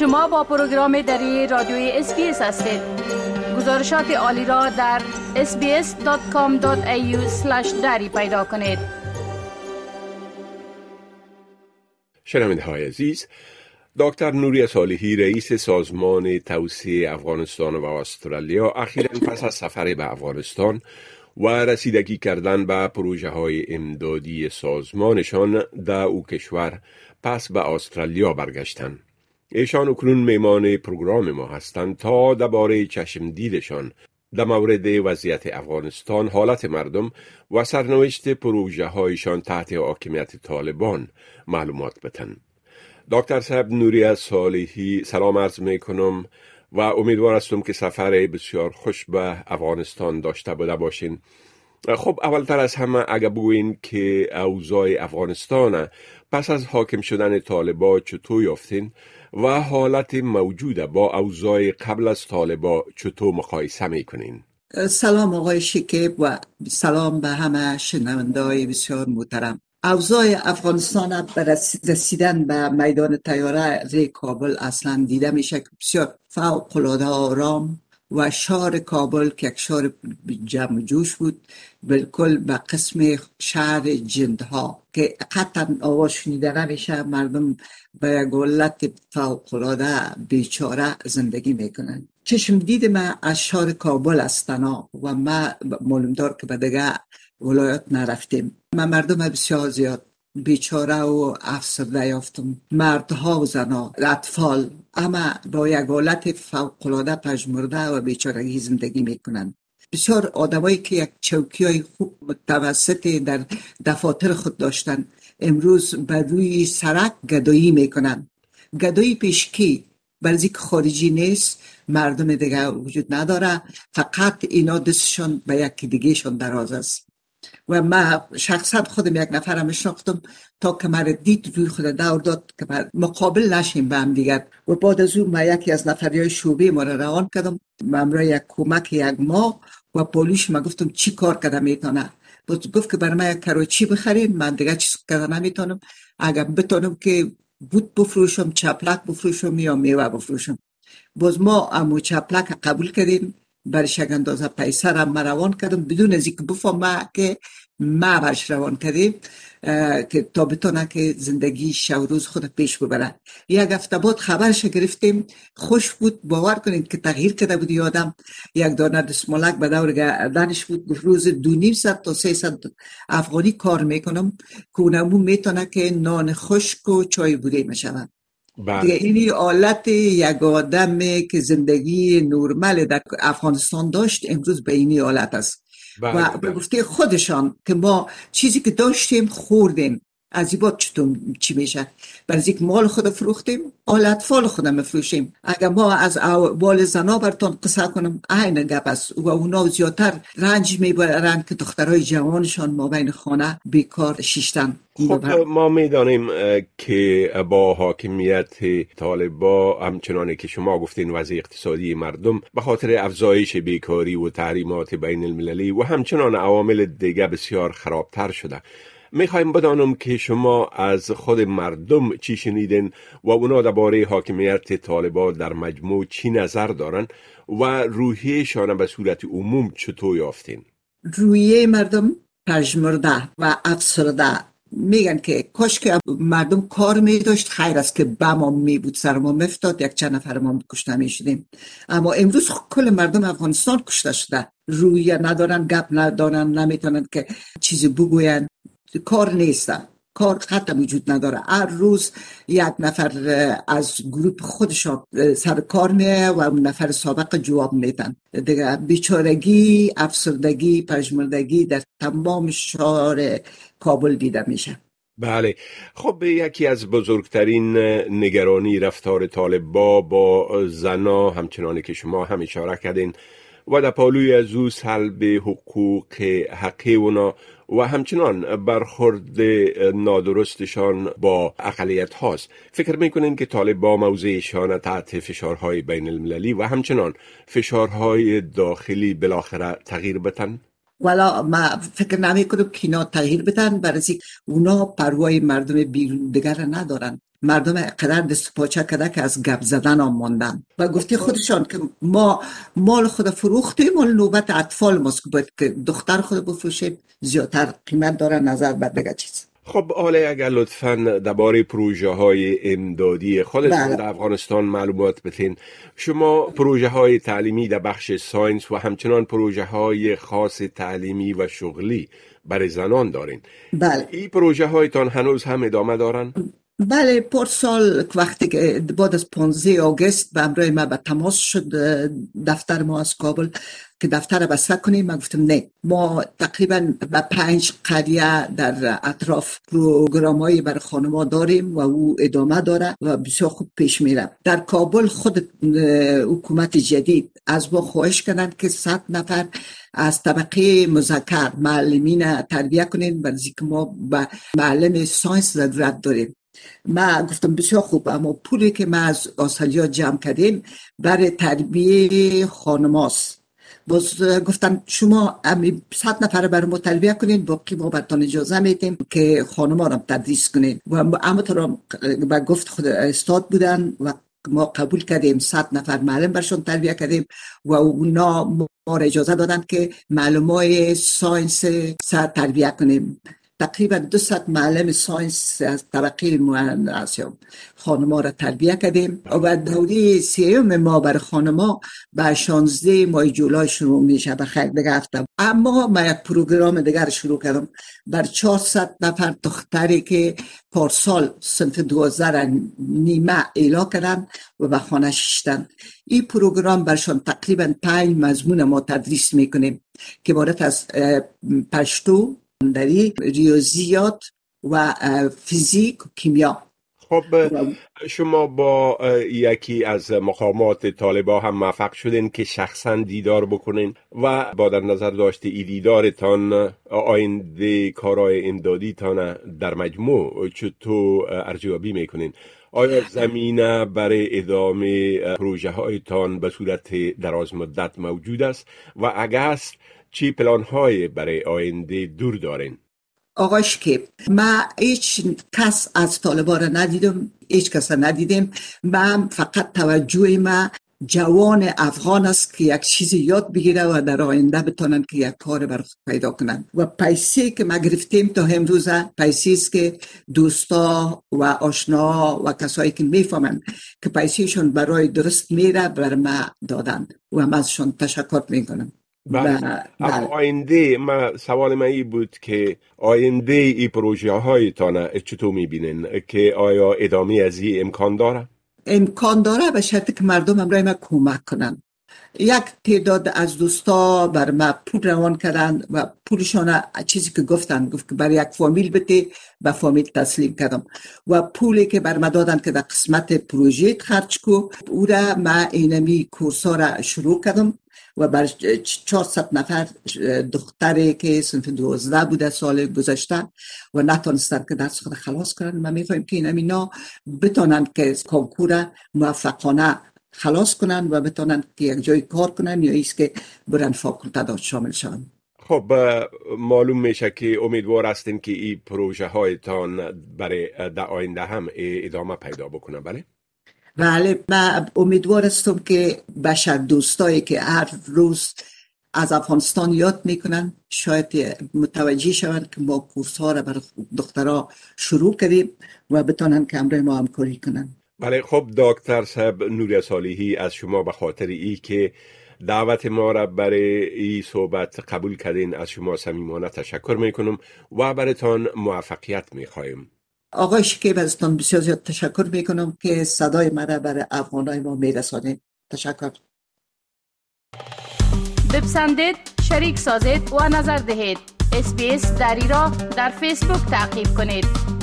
شما با پروگرام دری رادیوی SBS هستید گزارشات عالی را در sbs.com.au دری پیدا کنید شنونده های عزیز دکتر نوری صالحی رئیس سازمان توسعه افغانستان و استرالیا اخیرا پس از سفر به افغانستان و رسیدگی کردن به پروژه های امدادی سازمانشان در او کشور پس به استرالیا برگشتند. ایشان اکنون میمان پروگرام ما هستند تا درباره چشم دیدشان در مورد وضعیت افغانستان حالت مردم و سرنوشت پروژه هایشان تحت حاکمیت طالبان معلومات بتن. دکتر صاحب نوری صالحی سلام عرض می کنم و امیدوار هستم که سفر بسیار خوش به افغانستان داشته بوده باشین خب اولتر از همه اگه بگوین که اوضاع افغانستان پس از حاکم شدن طالبا چطور یافتین و حالت موجوده با اوضاع قبل از طالبا چطور مقایسه می‌کنین؟ سلام آقای شکیب و سلام به همه شنونده بسیار محترم. اوضاع افغانستان به رسیدن به میدان تیاره کابل اصلا دیده میشه که بسیار فوق العاده آرام و شهر کابل که یک شهر جمع جوش بود بالکل به قسم شهر جندها که قطعا آواز شنیده نمیشه مردم به یک حالت فوق العاده بیچاره زندگی می‌کنن. چشم دید من از شهر کابل استنا و ما معلوم دار که به دیگه ولایت نرفتیم. من مردم بسیار زیاد بیچاره و افسرده یافتم مردها و زنها اطفال. اما با یک حالت فوقلاده پژمرده و بیچارگی زندگی می‌کنند بسیار آدمایی که یک چوکی های خوب متوسط در دفاتر خود داشتن امروز بر روی سرک گدایی می‌کنن. گدایی پیشکی برزی خارجی نیست مردم دیگه وجود نداره. فقط اینا دستشان به یکی دیگهشان دراز است. و ما شخصا خودم یک نفرم شناختم تا که مرا دید روی خود دور داد که مقابل نشیم به هم دیگر. و بعد از اون ما یکی از نفریای شعبه ما را روان کردم. امرا یک کمک یک ما و پولیش ما گفتم چی کار کده می‌تونه؟ بود گفت که برای ما یک کروچی بخرین من دیگه چیز کده نمی‌تونم. اگر بتونم که بود بفروشم چپلک بفروشم یا میوه بفروشم. باز ما امو چپلک قبول کردیم. برش یک اندازه پیسر هم روان کردم. بدون از اینکه بفهمه که ما برش روان کردیم. که تا بتونه که زندگی شو روز خود پیش ببره یک هفته بعد خبرش گرفتیم خوش بود باور کنید که تغییر کرده بود یادم یک دانه دسمالک به دور گردنش بود روز دو نیم ست تا سه ست افغانی کار می‌کنم که اونمو می‌تونه که نان خشک و چای بوده می‌شود بله. دیگه اینی حالت یک آدم که زندگی نرمال در افغانستان داشت امروز به اینی حالت است بله. و به گفته خودشان که ما چیزی که داشتیم خوردیم از این چطور چی میشه؟ برای یک مال خود فروختیم آل اطفال خود مفروشیم. اگر ما از بال زنا برتون قصه کنم عین گپ است. و اونا زیادتر رنج می‌برن که دخترهای جوانشان ما بین خانه بیکار شیشتن. خب ما می‌دانیم که با حاکمیت طالبا همچنانه که شما گفتین وضع اقتصادی مردم به خاطر افزایش بیکاری و تحریمات بین المللی و همچنان عوامل دیگه بسیار خرابتر شده. می‌خوایم بدانم که شما از خود مردم چی شنیدین و اونا درباره حاکمیت طالبان در مجموع چی نظر دارن و روحیشان به صورت عموم چطور یافتین؟ رویه مردم پژمرده و افسرده. میگن که کاش که مردم کار می داشت خیر است که بما می بود سر ما مفتاد یک چند نفر ما کشته می شدیم اما امروز کل مردم افغانستان کشته شده. روی ندارن گپ ندارن نمی‌تونن که چیزی بگوین. کار نیستن. کار حتی وجود نداره. هر روز یک نفر از گروپ خودشان سر کار میه و اون نفر سابق جواب میدن. دیگه بیچارگی افسردگی پژمردگی در تمام شهر کابل دیده میشه. بله. خب یکی از بزرگترین نگرانی رفتار طالبا با زنا همچنانی که شما هم اشاره کردین و در پالوی از او سلب حقوق حقی اونا. و همچنان برخورد نادرستشان با اقلیت هاست فکر می‌کنین که طالب موضعشان تحت فشارهای بین المللی و همچنان فشارهای داخلی بالاخره تغییر بتن؟ والا ما فکر نمی کنم که اینا تغییر بدن برای اونا پروای مردم بیرون دیگر ندارن مردم قدر دست پاچه کده که از گپ زدن هم ماندن و گفته خودشان که ما مال خود فروختیم مال نوبت اطفال ماست که دختر خود بفروشیم زیادتر قیمت داره نظر بر دیگه چیز. خب حالا اگر لطفا درباره پروژه های امدادی خودتون بله. در افغانستان معلومات بتین شما پروژه های تعلیمی در بخش ساینس و همچنان پروژه های خاص تعلیمی و شغلی برای زنان دارین. بله. این پروژه هایتان هنوز هم ادامه دارن؟ بله پر سال وقتی که بعد از 15 آگست به امرای ما به تماس شد دفتر ما از کابل که دفتر بسته کنیم من گفتم نه ما تقریبا به پنج قریه در اطراف پروگرام بر خانما داریم و او ادامه داره و بسیار خوب پیش میره در کابل خود حکومت جدید از ما خواهش کردن که صد نفر از طبقه مذکر معلمین تربیه کنیم برای که ما به معلم ساینس ضرورت داریم ما گفتم بسیار خوب اما پولی که ما از آسترالیا جمع کردیم برای تربیه خانماست باز گفتن شما صد نفر برای ما تربیه کنین باقی ما برتان اجازه میتیم که خانما را تدریس کنین. و اما تو با گفت خود استاد بودن و ما قبول کردیم صد نفر معلم برشون تربیه کردیم و اونا ما اجازه دادن که معلمای ساینس سر تربیه کنیم. تقریبا 200 معلم ساینس از طبقه یا خانما را تربیه کردیم. و دوری سیوم ما بر خانما به 16 ماه جولای شروع میشه به خیر دیگه اما ما یک پروگرام دیگر شروع کردم. بر 400 نفر دختری که پارسال صنف دوازده نیمه ایلا کردن و به خانه ششتن. این پروگرام برشان تقریبا پنج مضمون ما تدریس می‌کنیم که عبارت از پشتو داری ریاضیات و فیزیک و کیمیا. خب شما با یکی از مقامات طالبا هم موفق شدین که شخصا دیدار بکنین و با در نظر داشته ای دیدارتان آینده کارهای امدادیتان در مجموع چطور ارزیابی می‌کنین؟ آیا زمینه برای ادامه پروژه هایتان به صورت دراز مدت موجود است؟ و اگر است چی پلان های برای آینده دور دارین؟ آقای شکیب ما هیچ کس از طالبا را ندیدم هیچ کس را ندیدیم. من فقط توجه ما جوان افغان است که یک چیزی یاد بگیره و در آینده بتونن که یک کار بر پیدا کنن. و پیسی که ما گرفتیم تا امروز پیسی است که دوستا و آشنا و کسایی که می‌فهمن که پیسیشون برای درست میره بر ما دادن و من ازشون تشکر می‌کنم. بله. بله. آینده ما سوال من ای بود که آینده ای پروژه هایتان چطور می‌بینین که آیا ادامه از این امکان داره؟ امکان داره به شرطی که مردم امرای ما کمک کنن یک تعداد از دوستا بر ما پول روان کردن و پولشان چیزی که گفتن گفت که برای یک فامیل بده به فامیل تسلیم کردم و پولی که بر ما دادن که در قسمت پروژه خرج کو او را ما اینمی کورس را شروع کردم و بر 400 نفر دختری که صنف دوازده بوده سال گذشته و نتانستن که دست خود خلاص کنن. ما می‌فهمیم که این اینا بتانن که کنکور موفقانه خلاص کنن و بتانن که یک جای کار کنن یا ایست که برن فاکولته ها شامل شون خب معلوم میشه که امیدوار هستین که این پروژه هایتان برای در آینده هم ادامه پیدا بکنه بله؟ بله من امیدوار هستم که بشر دوستایی که هر روز از افغانستان یاد می‌کنن شاید متوجه شوند که ما کورس ها را برای دخترها شروع کردیم و بتانن که امروز ما همکاری کنن. بله خب دکتر صاحب نوری صالحی از شما به خاطر ای که دعوت ما را برای این صحبت قبول کردین از شما صمیمانه تشکر می‌کنم و برایتان موفقیت می‌خواهیم آقای شکیب ازتان بسیار زیاد تشکر می‌کنم که صدای مرا برای افغانای ما میرسانید. تشکر. بپسندید شریک سازید و نظر دهید. اسپیس دری را در فیسبوک تعقیب کنید.